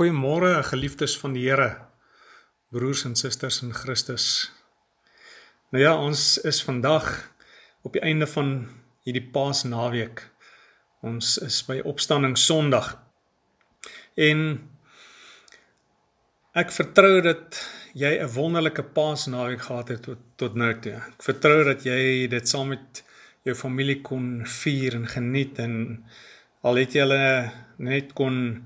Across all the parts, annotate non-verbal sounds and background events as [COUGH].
Goeiemôre geliefdes van die Here, broers en susters in Christus. Nou ja, ons is vandag op die einde van hierdie Paasnaweek. Ons is by Opstanding Sondag. En ek vertrou dat jy 'n wonderlike Paasnaweek gehad het tot tot nou toe. Ek vertrou dat jy dit saam met jou familie kon vier en geniet en al het jy hulle net kon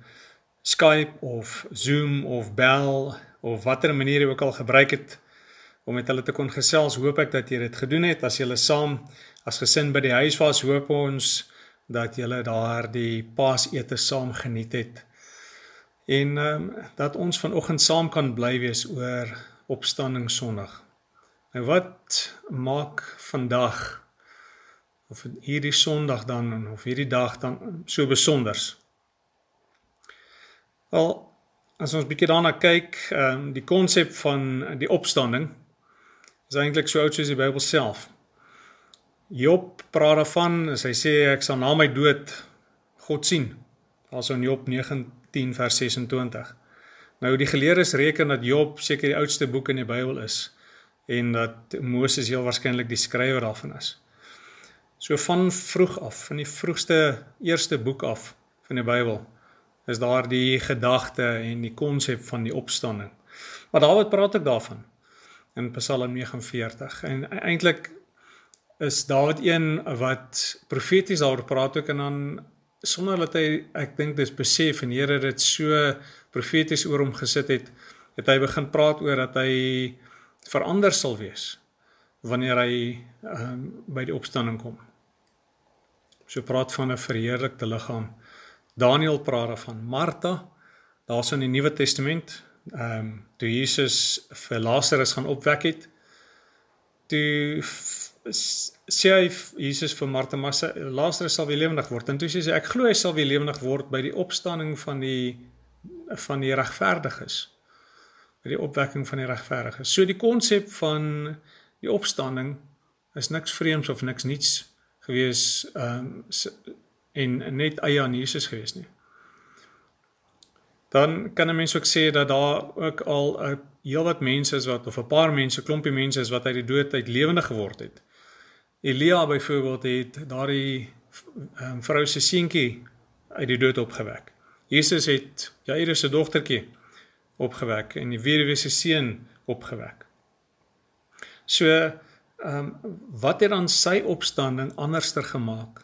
Skype of Zoom of bel of watter manier jy ook al gebruik het om met hulle te kon gesels. Hoop ek dat jy dit gedoen het. As julle saam as gesin by die huis was, hoop ons dat julle daar die Paasete saam geniet het. En ehm um, dat ons vanoggend saam kan bly wees oor Opstanding Sondag. Nou wat maak vandag of hierdie Sondag dan of hierdie dag dan so besonders? Wel, as ons bietjie daarna kyk, ehm um, die konsep van die opstanding is eintlik so oud soos die Bybel self. Job praat daarvan, as hy sê ek sal na my dood God sien. Also in Job 19 vers 26. Nou die geleerdes reken dat Job seker die oudste boek in die Bybel is en dat Moses heel waarskynlik die skrywer daarvan is. So van vroeg af, van die vroegste eerste boek af van die Bybel is daar die gedagte en die konsep van die opstanding. Maar Dawid praat ook daarvan in Psalm 49 en e-, eintlik is Dawid een wat profeties daaroor praat ook en dan sonder dat hy ek dink dis besef en Here dit so profeties oor hom gesit het, het hy begin praat oor dat hy verander sal wees wanneer hy um, by die opstanding kom. So praat van 'n verheerlikte liggaam. Daniel praat daarvan. Martha, daar's in die Nuwe Testament, ehm um, toe Jesus vir Lazarus gaan opwek het, toe sê hy Jesus vir Martha, maar Lazarus sal weer lewendig word. En toe sê hy ek glo hy sal weer lewendig word by die opstanding van die van die regverdiges. By die opwekking van die regverdiges. So die konsep van die opstanding is niks vreemds of niks nuuts gewees ehm um, en net eie aan Jesus gewees nie. Dan kan 'n mens ook sê dat daar ook al 'n heelwat mense is wat of 'n paar mense, klompie mense is wat uit die dood uit lewendig geword het. Elia byvoorbeeld het daardie um, vrou se seentjie uit die dood opgewek. Jesus het Jairus se dogtertjie opgewek en die weduwee se seun opgewek. So, ehm um, wat het dan sy opstanding anderster gemaak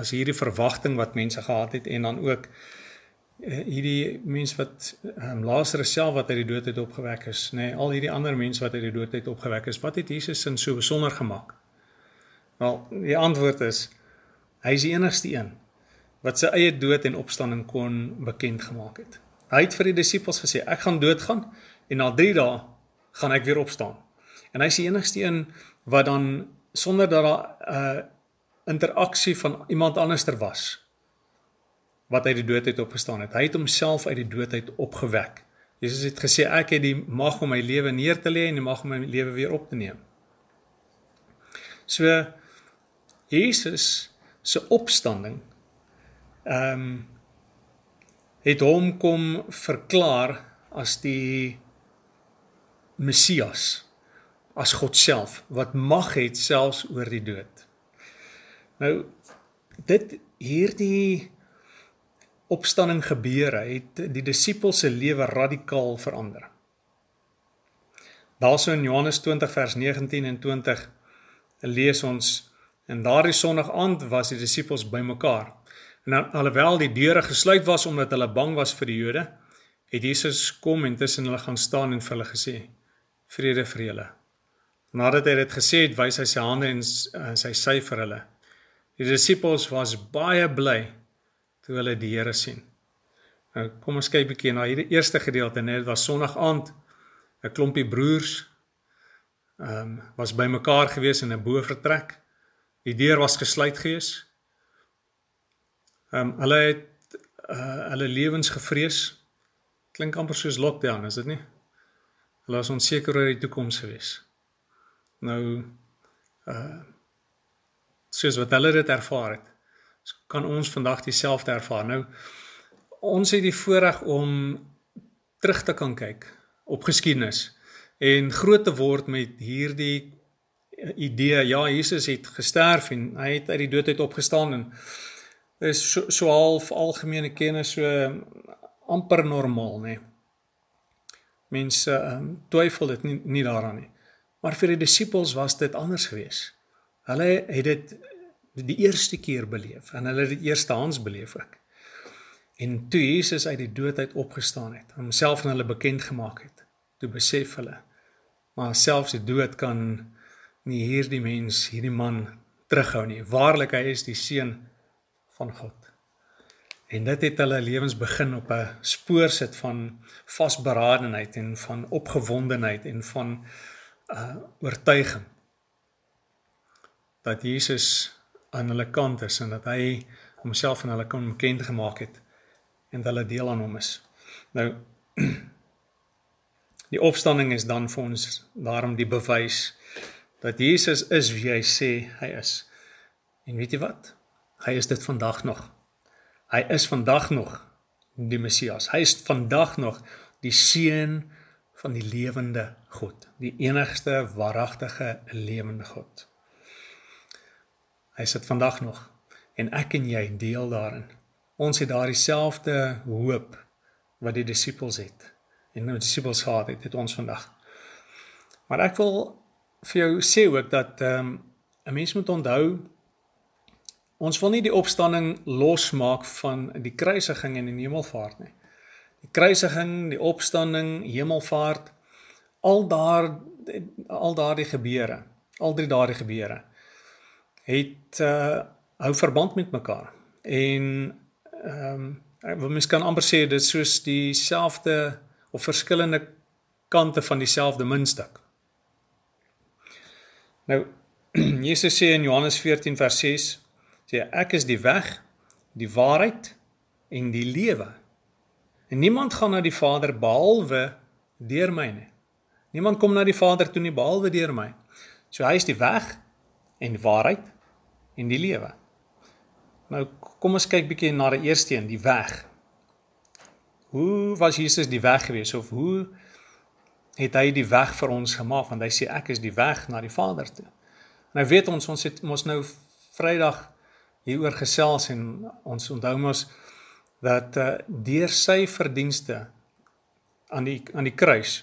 as hierdie verwagting wat mense gehad het en dan ook uh, hierdie mense wat um, Lazarus self wat uit die dood het opgewek is, nê, nee, al hierdie ander mense wat uit die dood het opgewek is, wat het Jesus sin so besonder gemaak? Wel, die antwoord is hy is die enigste een wat sy eie dood en opstanding kon bekend gemaak het. Hy het vir die disippels gesê ek gaan doodgaan en na 3 dae gaan ek weer opstaan. En hy is die enigste een wat dan sonder dat daar 'n uh, interaksie van iemand anderster was wat uit die dood uit opgestaan het. Hy het homself uit die dood uit opgewek. Jesus het gesê ek het die mag om my lewe neer te lê en die mag om my lewe weer op te neem. So Jesus se opstanding ehm um, het hom kom verklaar as die Messias as God self wat mag het selfs oor die dood. Nou dit hierdie opstanding gebeure het die disippels se lewe radikaal verander. Daarso in Johannes 20 vers 19 en 20 lees ons en daardie sonnig aand was die disippels bymekaar. En alhoewel die deure gesluit was omdat hulle bang was vir die Jode, het Jesus kom en tussen hulle gaan staan en vir hulle gesê: "Vrede vir julle." Nadat hy dit gesê het, wys hy sy hande en sy sy vir hulle. Die disippels was baie bly toe hulle die Here sien. Nou kom ons kyk 'n bietjie na hierdie eerste gedeelte, net dit was Sondag aand. 'n Klompie broers ehm um, was bymekaar gewees in 'n bovertrek. Die deur was gesluit gewees. Ehm um, hulle het uh hulle lewens gevrees. Klink amper soos lockdown, is dit nie? Hulle was onseker oor die toekoms gewees. Nou uh soos wat hulle dit ervaar het. So kan ons vandag dieselfde ervaar. Nou ons het die voorreg om terug te kan kyk op geskiedenis en groot te word met hierdie idee ja Jesus het gesterf en hy het uit die dood uit opgestaan en is so, so half algemene kennis so amper normaal nê. Mense um, twyfel dit nie, nie daaraan nie. Maar vir die disippels was dit anders geweest. Hulle het dit die eerste keer beleef en hulle het dit eerstehands beleef ook. En toe Jesus uit die dood uit opgestaan het, homself aan hulle bekend gemaak het, toe besef hulle maar selfs die dood kan nie hierdie mens, hierdie man terughou nie. Waarlik hy is die seun van God. En dit het hulle lewens begin op 'n spoor sit van vasberadenheid en van opgewondenheid en van uh oortuiging dat Jesus aan hulle kant is en dat hy homself aan hulle kon bekend gemaak het en dat hulle deel aan hom is. Nou [CLEARS THROAT] die opstanding is dan vir ons daarom die bewys dat Jesus is wie hy sê hy is. En weet jy wat? Hy is dit vandag nog. Hy is vandag nog die Messias. Hy is vandag nog die seun van die lewende God, die enigste waaragtige lewende God. Hy sit vandag nog en ek en jy deel daarin. Ons het daardie selfde hoop wat die disippels het. En nou die disippels gehad het, het ons vandag. Maar ek wil vir jou sê ook dat ehm um, 'n mens moet onthou ons wil nie die opstanding losmaak van die kruisiging en die hemelvaart nie. Die kruisiging, die opstanding, hemelvaart, al daar al daardie gebeure, al drie daardie gebeure het uh hou verband met mekaar. En ehm um, wat mens kan amper sê dit soos dieselfde of verskillende kante van dieselfde muntstuk. Nou [CLEARS THROAT] Jesus sê in Johannes 14 vers 6 sê ek is die weg, die waarheid en die lewe. En niemand gaan na die Vader behalwe deur my nie. Niemand kom na die Vader toe nie behalwe deur my. So hy is die weg en waarheid en die lewe. Nou kom ons kyk bietjie na die eerste een, die weg. Hoe was Jesus die weg gewees of hoe het hy die weg vir ons gemaak want hy sê ek is die weg na die Vader toe. Nou weet ons ons het mos nou Vrydag hieroor gesels en ons onthou mos dat uh, deur sy verdienste aan die aan die kruis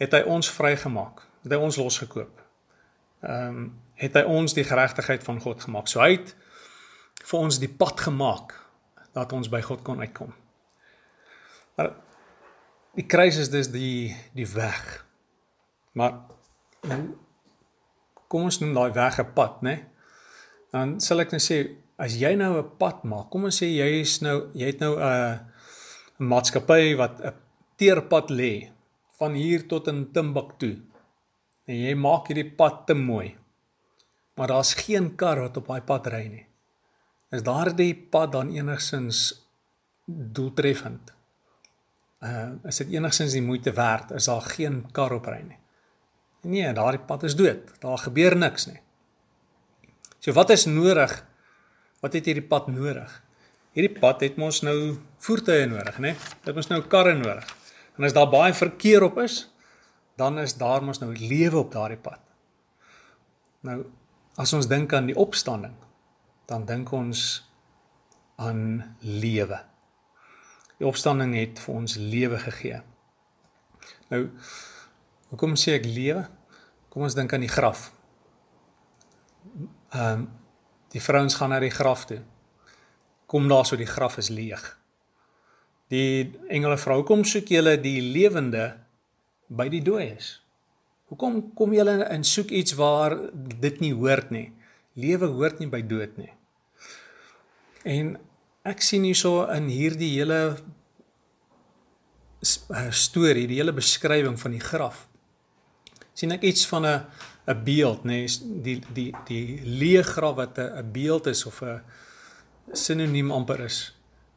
het hy ons vrygemaak. Het hy ons losgekoop. Ehm um, het hy ons die geregtigheid van God gemaak. So hy het vir ons die pad gemaak dat ons by God kon uitkom. Maar Die kruis is dus die die weg. Maar nou kom ons noem daai weg 'n pad, né? Dan sal ek net sê as jy nou 'n pad maak, kom ons sê jy is nou jy het nou 'n 'n maatskappy wat 'n teerpad lê van hier tot in Timbuktu. En jy maak hierdie pad te mooi. Maar daar's geen kar wat op daai pad ry nie. Is daardie pad dan enigsins doeltreffend? uh is dit enigstens die moeite werd is daar geen kar op ry nie. Nee, daardie pad is dood. Daar gebeur niks nie. So wat is nodig? Wat het hierdie pad nodig? Hierdie pad het mos nou voertuie nodig, né? Dit mos nou karre nodig. En as daar baie verkeer op is, dan is daar mos nou lewe op daardie pad. Nou as ons dink aan die opstanding, dan dink ons aan lewe. Die opstanding het vir ons lewe gegee. Nou hoekom sê ek lewe? Kom ons dink aan die graf. Ehm um, die vrouens gaan na die graf toe. Kom daar so die graf is leeg. Die engele vrou kom soek julle die lewende by die dooies. Hoekom kom julle en soek iets waar dit nie hoort nie? Lewe hoort nie by dood nie. En ek sien hierso in hierdie hele eh, storie, die hele beskrywing van die graf. sien ek iets van 'n 'n beeld, nê, nee, die die die leë graf wat 'n beeld is of 'n sinoniem amper is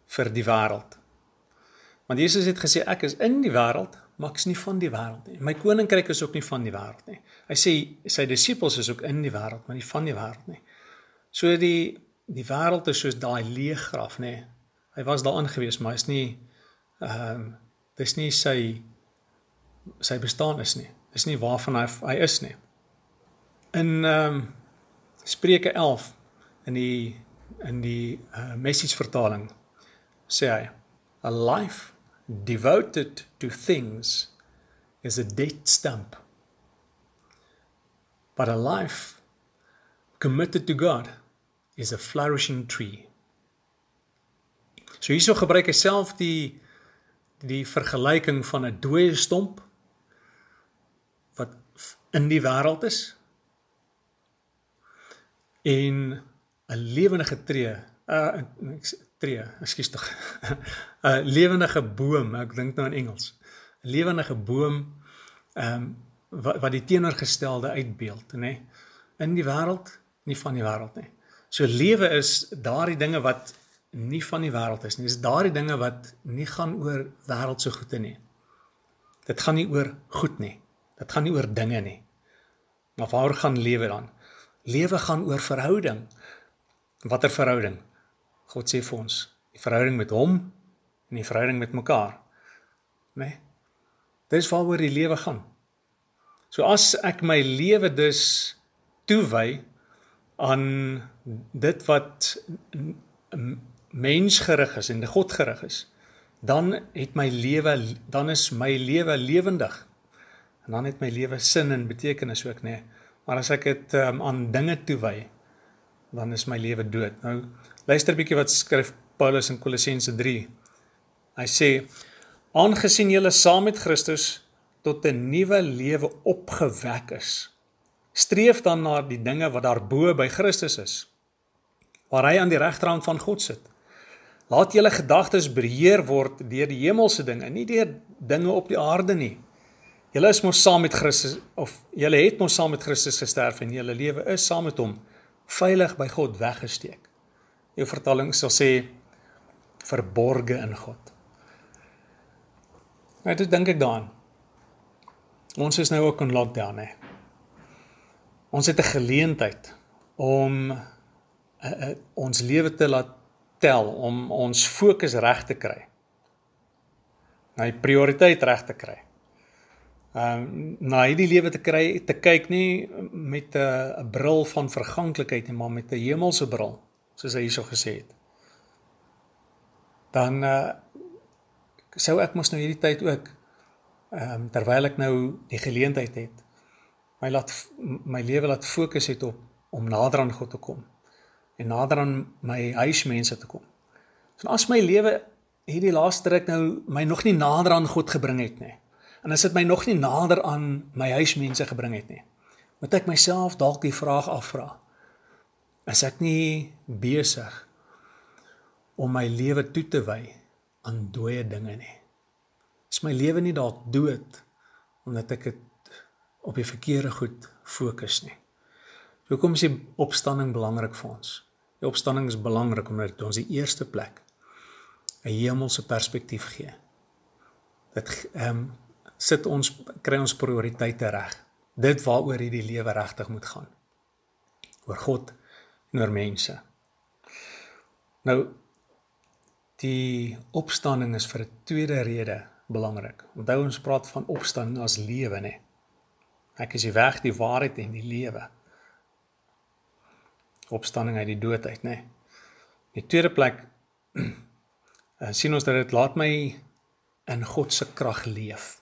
vir die wêreld. Want Jesus het gesê ek is in die wêreld, maar ek is nie van die wêreld nie. My koninkryk is ook nie van die wêreld nie. Hy sê sy disippels is ook in die wêreld, maar nie van die wêreld nie. So die die wêreld is soos daai leë graf, nê. Hy was daarin gewees, maar hy's nie Ehm um, dis nie sy sy bestaan is nie. Dis nie waarvan hy hy is nie. In ehm um, Spreuke 11 in die in die uh, message vertaling sê hy a life devoted to things is a dead stump but a life committed to God is a flourishing tree. So hierso gebruik hy self die die vergelyking van 'n dooie stomp wat in die wêreld is en 'n lewendige tree, 'n uh, tree, ekskuus tog. 'n [LAUGHS] lewendige boom, ek dink nou in Engels. 'n lewendige boom ehm um, wat wat die teenoorgestelde uitbeeld, nê? Nee? In die wêreld, nie van die wêreld nie. So lewe is daardie dinge wat nie van die wêreld is nie. Dis daardie dinge wat nie gaan oor wêreldse goede nie. Dit gaan nie oor goed nie. Dit gaan nie oor dinge nie. Maar waar gaan lewe dan? Lewe gaan oor verhouding. Watter verhouding? God sê vir ons, die verhouding met hom en die verhouding met mekaar. Né? Nee? Dis waaroor die lewe gaan. So as ek my lewe dus toewy aan dit wat mensgerig is en godgerig is, dan het my lewe dan is my lewe lewendig. En dan het my lewe sin en betekenis ook, nê. Nee. Maar as ek dit um, aan dinge toewy, dan is my lewe dood. Nou luister bietjie wat skryf Paulus in Kolossense 3. Hy sê: "Aangesien julle saam met Christus tot 'n nuwe lewe opgewek is. Streef dan na die dinge wat daarbo by Christus is, waar hy aan die regterhand van God sit. Laat julle gedagtes beheer word deur die hemelse dinge, nie deur dinge op die aarde nie. Julle is mos saam met Christus of julle het mos saam met Christus gesterf en julle lewe is saam met hom veilig by God weggesteek. Jou vertaling sal sê verborge in God. Nou dit dink ek daaraan. Ons is nou ook in lockdown hè. Ons het 'n geleentheid om uh, uh, ons lewe te laat tel om ons fokus reg te kry. Na die prioriteit reg te kry. Ehm um, na hierdie lewe te kry te kyk nie met 'n bril van verganklikheid nie, maar met 'n hemelse bril, soos hy hierso gesê het. Dan uh, sou ek mos nou hierdie tyd ook ehm um, terwyl ek nou die geleentheid het my laat my lewe laat fokus het op om nader aan God te kom en nader aan my huismense te kom. So as my lewe hierdie laaste ruk nou my nog nie nader aan God gebring het nie. En as dit my nog nie nader aan my huismense gebring het nie. Moet ek myself dalk die vraag afvra. Is ek nie besig om my lewe toe te wy aan dooie dinge nie? is my lewe nie dalk dood omdat ek dit op die verkeerde goed fokus nie. Hoekom is die opstanding belangrik vir ons? Die opstanding is belangrik omdat dit ons die eerste plek 'n hemelse perspektief gee. Dit ehm um, sit ons kry ons prioriteite reg. Dit waaroor hierdie lewe regtig moet gaan. Oor God en oor mense. Nou die opstanding is vir 'n tweede rede belangrik. Onthou ons praat van opstanding as lewe, nê. Ek is die weg, die waarheid en die lewe. Opstanding uit die dood uit. In die tweede plek [CLEARS THROAT] eh, sien ons dat dit laat my in God se krag leef.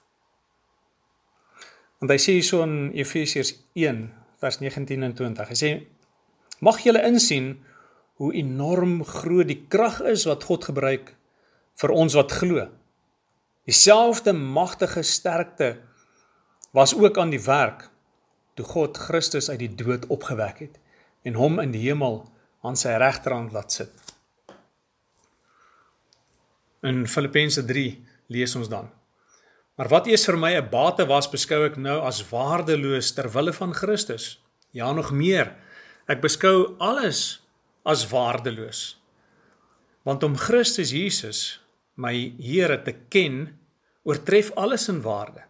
Want hy sê hierso in Efesiërs 1 vers 19 en 20. Hy sê mag julle insien hoe enorm groot die krag is wat God gebruik vir ons wat glo. Dieselfde magtige sterkte was ook aan die werk toe God Christus uit die dood opgewek het en hom in die hemel aan sy regterhand laat sit. In Filippense 3 lees ons dan: Maar wat eers vir my 'n bate was, beskou ek nou as waardeloos ter wille van Christus. Ja, nog meer. Ek beskou alles as waardeloos. Want om Christus Jesus my Here te ken oortref alles in waarde.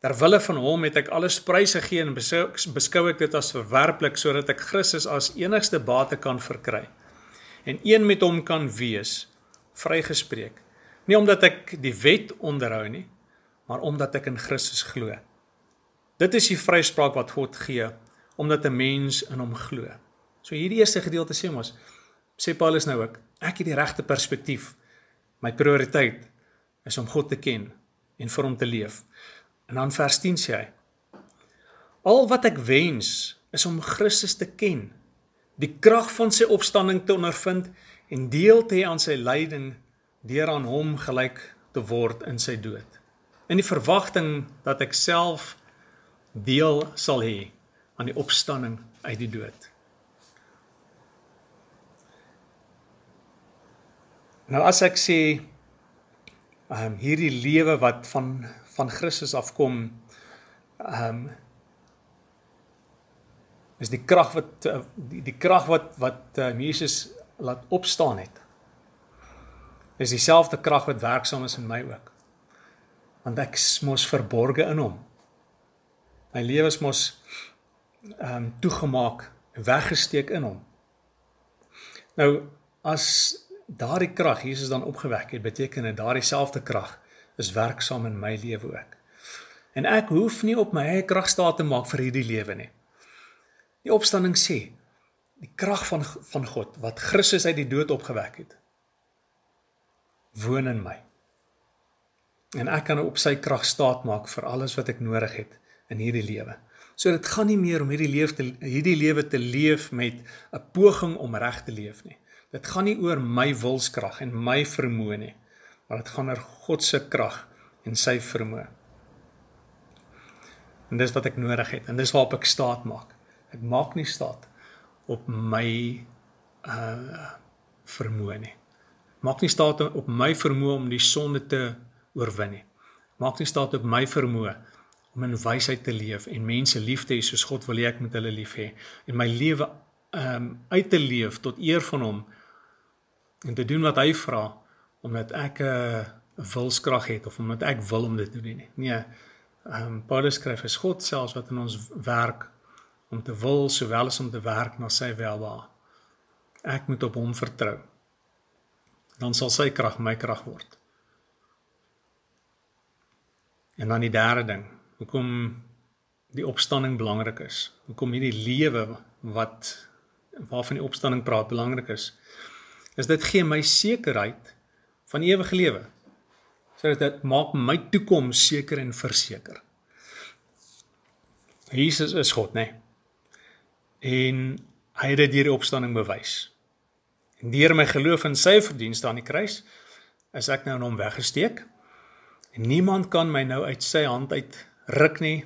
Ter wille van hom het ek alles pryse gegee en beskou ek dit as verwerplik sodat ek Christus as enigste bate kan verkry en een met hom kan wees, vrygespreek Nie omdat ek die wet onderhou nie, maar omdat ek in Christus glo. Dit is die vryspraak wat God gee omdat 'n mens in hom glo. So hierdie eerste gedeelte sê ons sê Paulus nou ook, ek het die regte perspektief. My prioriteit is om God te ken en vir hom te leef. En dan vers 10 sê hy: Al wat ek wens is om Christus te ken, die krag van sy opstanding te ondervind en deel te hê aan sy lyding deur aan hom gelyk te word in sy dood. In die verwagting dat ek self deel sal hê aan die opstanding uit die dood. Nou as ek sê ehm um, hierdie lewe wat van van Christus afkom ehm um, is die krag wat uh, die, die krag wat wat uh, Jesus laat opstaan het. Is dieselfde krag wat werksaam is in my ook. Want ek mos verborge in hom. My lewe is mos ehm um, toegemaak, weggesteek in hom. Nou as daardie krag Jesus dan opgewek het, beteken dit daardie selfde krag is werksaam in my lewe ook. En ek hoef nie op my eie krag staat te maak vir hierdie lewe nie. Die opstanding sê die krag van van God wat Christus uit die dood opgewek het woon in my. En ek kan op sy krag staat maak vir alles wat ek nodig het in hierdie lewe. So dit gaan nie meer om hierdie lewe hierdie lewe te leef met 'n poging om reg te leef nie. Dit gaan nie oor my wilskrag en my vermoë nie, maar dit gaan oor God se krag en sy vermoë. En dis wat ek nodig het en dis waarop ek staat maak. Ek maak nie staat op my uh vermoë nie. Maak nie staat op my vermoë om die sonde te oorwin nie. Maak nie staat op my vermoë om in wysheid te leef en mense lief te hê soos God wil hê ek moet hulle lief hê en my lewe um uit te leef tot eer van hom en te doen wat hy vra omdat ek 'n uh, wilskrag het of omdat ek wil om dit te doen nie. Nee. Um Paulus skryf is God selfs wat in ons werk om te wil sowel as om te werk na sy welwa. Ek moet op hom vertrou. Dan sal sy krag my krag word. En dan die derde ding, hoekom die opstanding belangrik is. Hoekom hierdie lewe wat waarvan die opstanding praat belangrik is. Is dit gee my sekerheid van ewige lewe. Sodat dit maak my toekoms seker en verseker. Jesus is God, né? Nee? En hy het dit deur die opstanding bewys. En deur my geloof in sy verdienste aan die kruis is ek nou in hom weggesteek. En niemand kan my nou uit sy hand uit ruk nie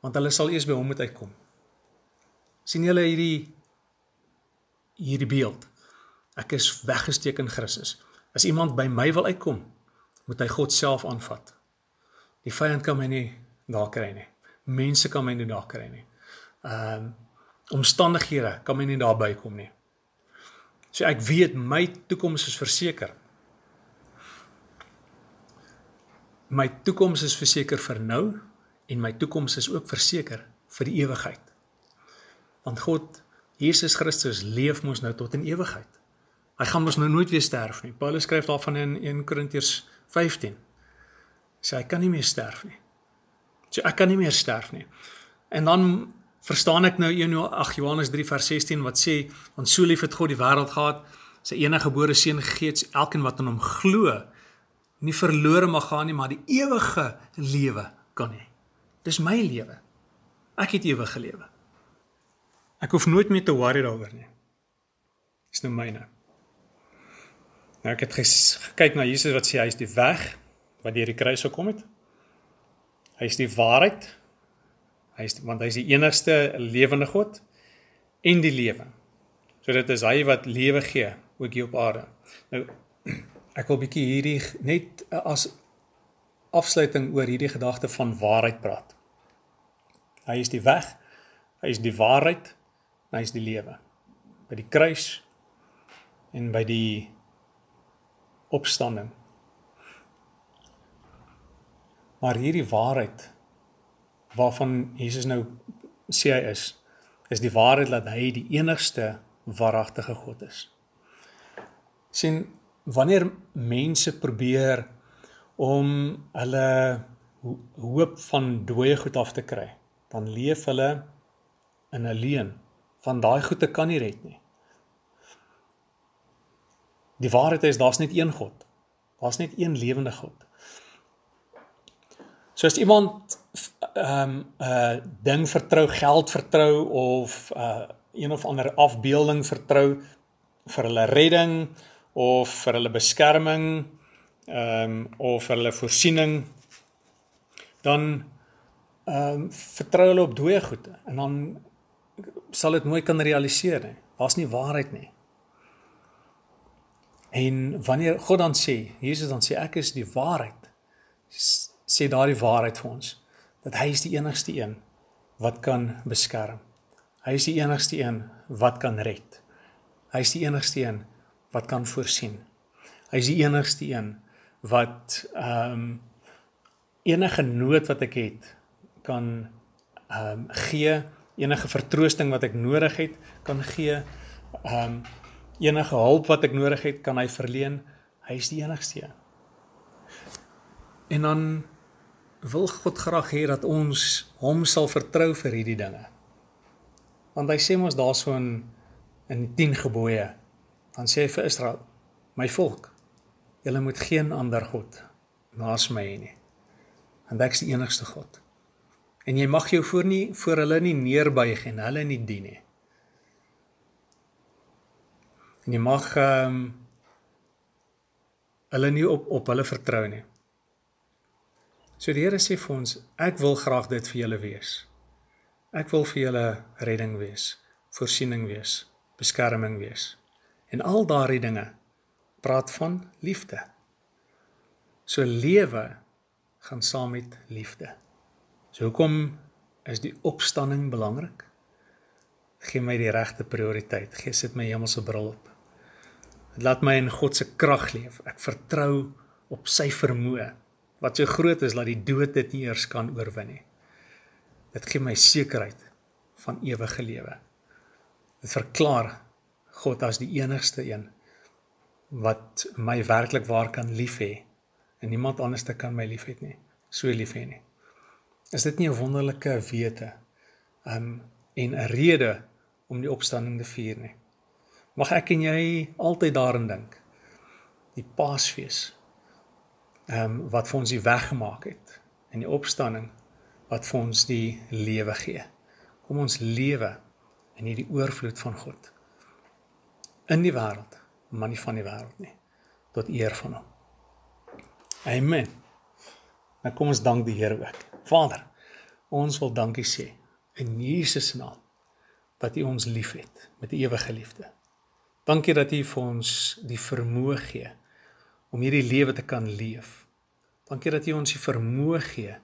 want hulle sal eers by hom moet uitkom. sien julle hierdie hierdie beeld? Ek is weggesteek in Christus. As iemand by my wil uitkom, moet hy God self aanvat. Die vyand kan my nie daar kry nie. Mense kan my nie daar kry nie. Ehm um, omstandighede kan my nie daar bykom nie. So ek weet my toekoms is verseker. My toekoms is verseker vir nou en my toekoms is ook verseker vir die ewigheid. Want God, Jesus Christus leef mos nou tot in ewigheid. Hy gaan mos nou nooit weer sterf nie. Paulus skryf daarvan in 1 Korintiërs 15. Sê hy kan nie meer sterf nie. So ek kan nie meer sterf nie. En dan verstaan ek nou 1 ag Johannes 3 vers 16 wat sê want so lief het God die wêreld gehad sy enige gebore seun gegee het elkeen wat in hom glo nie verlore mag gaan nie maar die ewige lewe kan hê. Dis my lewe. Ek het ewige lewe. Ek hoef nooit meer te worry daaroor nie. Dis nou myne. Nou ek het gekyk na Jesus wat sê hy is die weg wat deur die kruis gekom het. Hy is die waarheid. Hy is want hy is die enigste lewende God en die lewe. So dit is hy wat lewe gee ook hier op aarde. Nou ek wil bietjie hierdie net as afsluiting oor hierdie gedagte van waarheid praat. Hy is die weg, hy is die waarheid, hy is die lewe. By die kruis en by die opstanding. Maar hierdie waarheid waarvan Jesus nou sê hy is, is die waarheid dat hy die enigste waaragtige God is. sien wanneer mense probeer om hulle hoop van dooie goed af te kry, dan leef hulle in 'n leuen van daai goede kan nie red nie. Die waarheid is daar's net een God. Daar's net een lewende God. So as iemand ehm um, 'n uh, ding vertrou, geld vertrou of 'n uh, een of ander afbeelding vertrou vir hulle redding of vir hulle beskerming ehm um, of vir hulle voorsiening dan ehm um, vertrou hulle op dooie goede en dan sal dit nooit kan realiseer nie. Was nie waarheid nie. En wanneer God dan sê, Jesus dan sê ek is die waarheid, sê daardie waarheid vir ons dat hy is die enigste een wat kan beskerm. Hy is die enigste een wat kan red. Hy is die enigste een wat kan voorsien. Hy is die enigste een wat ehm um, enige nood wat ek het kan ehm um, gee, enige vertroosting wat ek nodig het kan gee. Ehm um, enige hulp wat ek nodig het kan hy verleen. Hy is die enigste een. En dan wil God graag hê dat ons hom sal vertrou vir hierdie dinge. Want hy sê mos daarso in in die 10 gebooie, dan sê hy vir Israel: "My volk, julle moet geen ander god naas my hê nie. Want ek is die enigste God. En jy mag jou voor nie voor hulle nie neerbuig en hulle nie dien nie. En jy mag ehm um, hulle nie op op hulle vertrou nie. So die Here sê vir ons, ek wil graag dit vir julle wees. Ek wil vir julle redding wees, voorsiening wees, beskerming wees. En al daardie dinge praat van liefde. So lewe gaan saam met liefde. So hoekom is die opstanding belangrik? Gee my die regte prioriteit. Gee sit my hemelse bril op. Laat my in God se krag leef. Ek vertrou op sy vermoë wat so groot is dat die dood dit nie eers kan oorwin nie. Dit gee my sekerheid van ewige lewe. Dit verklaar God as die enigste een wat my werklik waar kan lief hê en niemand anders te kan my lief hê nie. So lief hê nie. Is dit nie 'n wonderlike wete um en 'n rede om die opstanding te vier nie? Mag ek en jy altyd daarin dink. Die Paasfees um, wat vir ons die weg gemaak het en die opstanding wat vir ons die lewe gee. Kom ons lewe in hierdie oorvloed van God. In die wêreld, maar nie van die wêreld nie, tot eer van hom. Amen. Nou kom ons dank die Here ook. Vader, ons wil dankie sê in Jesus naam dat U ons liefhet met 'n ewige liefde. Dankie dat U vir ons die vermoë gee om hierdie lewe te kan leef. Dankie dat U ons die vermoë gee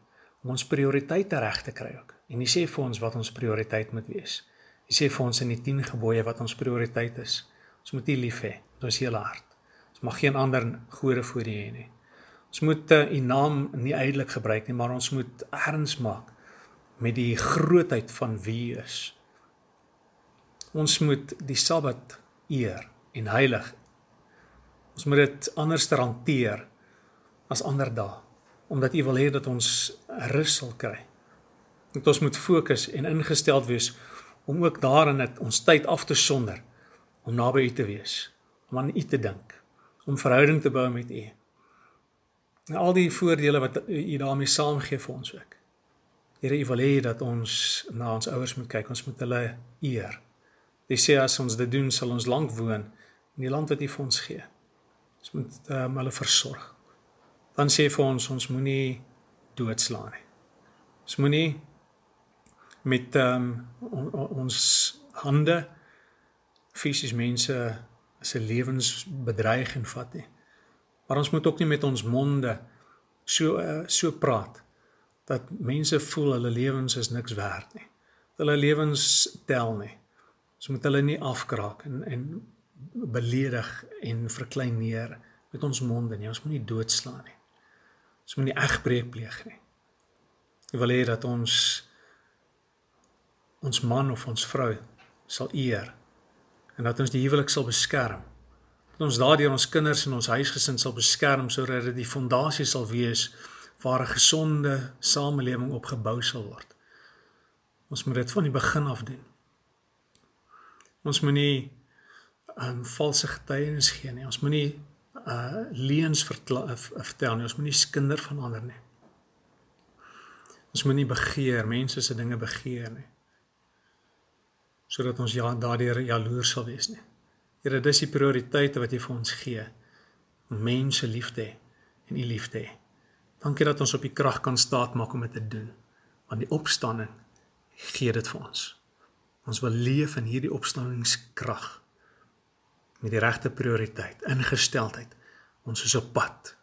om ons prioriteite reg te kry ook. En U sê vir ons wat ons prioriteit moet wees. U sê vir ons in die 10 gebooie wat ons prioriteit is. Ons moet U lief hê met ons hele hart. Ons mag geen ander gode voor U hê nie. Ons moet U naam nie uitelik gebruik nie, maar ons moet erns maak met die grootheid van wie U is. Ons moet die Sabbat eer en heilig Ons moet dit anders hanteer as ander dae omdat U wil hê dat ons rus sal kry. Dat ons moet fokus en ingestel wees om ook daarin net ons tyd af te sonder om naby U te wees, om aan U te dink, om verhouding te bou met U. En al die voordele wat U daarmee saamgee vir ons ook. Here, U wil hê dat ons na ons ouers moet kyk, ons moet hulle eer. Jy sê as ons dit doen, sal ons lank woon in die land wat U vir ons gee. Ons moet um, hulle versorg. Dan sê vir ons ons moenie doodslaan nie. Ons moenie met um, on, ons hande fisies mense se lewens bedreig en vat nie. Maar ons moet ook nie met ons monde so uh, so praat dat mense voel hulle lewens is niks werd nie. Hulle lewens tel nie. Ons moet hulle nie afkraak en en beledig en verkleineer met ons monde nie. Ons moenie doodslaan nie. Ons moenie egbreek pleeg nie. Ek wil hê dat ons ons man of ons vrou sal eer en dat ons die huwelik sal beskerm. Dat ons daardeur ons kinders en ons huisgesin sal beskerm sodat dit die fondasie sal wees waar 'n gesonde samelewing opgebou sal word. Ons moet dit van die begin af doen. Ons moenie um, valse getuienis gee nie. Ons moenie uh leuns vertel nie. Ons moenie skinder van ander nie. Ons moenie begeer, mense se dinge begeer nie. Sodat ons ja daardeur jaloers sal wees nie. Here, dis die prioriteite wat U vir ons gee. Mense lief te en U lief te. Dankie dat ons op U krag kan staatmaak om dit te doen. Want die opstanding gee dit vir ons. Ons wil leef in hierdie opstandingskrag met die regte prioriteit, ingesteldheid. Ons is op pad.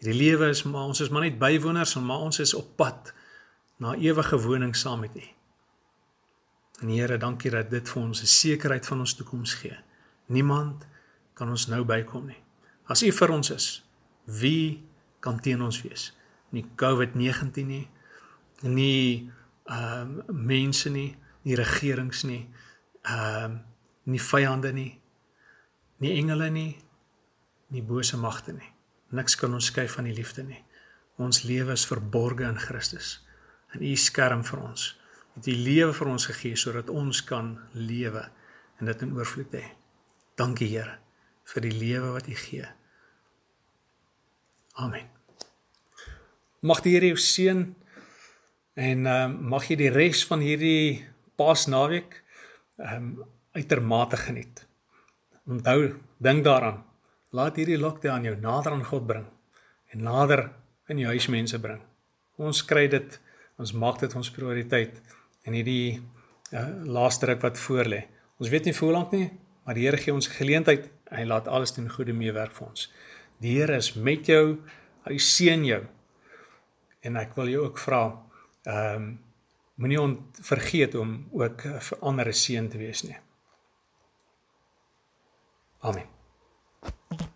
Hierdie lewe is maar ons is maar net bywoners, maar ons is op pad na ewige woning saam met U. En Here, dankie dat dit vir ons 'n sekerheid van ons toekoms gee. Niemand kan ons nou bykom nie. As U vir ons is, wie kan teen ons wees? Nie COVID-19 nie, nie ehm um, mense nie, nie regerings nie, ehm um, nie vyande nie, nie engele nie, nie bose magte nie. Niks kan ons skei van die liefde nie. Ons lewe is verborge in Christus. En U skerm vir ons. Het U lewe vir ons gegee sodat ons kan lewe en dit in oorvloed hê. Dankie Here vir die lewe wat U gee. Amen. Mag die Here jou seën En um, mag jy die res van hierdie Paasnaweek ehm um, uitermate geniet. Onthou, dink daaraan. Laat hierdie lockdown jou nader aan God bring en nader in jou huismense bring. Ons kry dit, ons maak dit ons prioriteit in hierdie uh, laaste ruk wat voorlê. Ons weet nie hoe lank nie, maar die Here gee ons geleentheid. Hy laat alles ten goeie meewerk vir ons. Die Here is met jou. Hy seën jou. En ek wil jou ook vra ehm um, moenie on vergeet om ook vir ander seën te wees nie. Amen.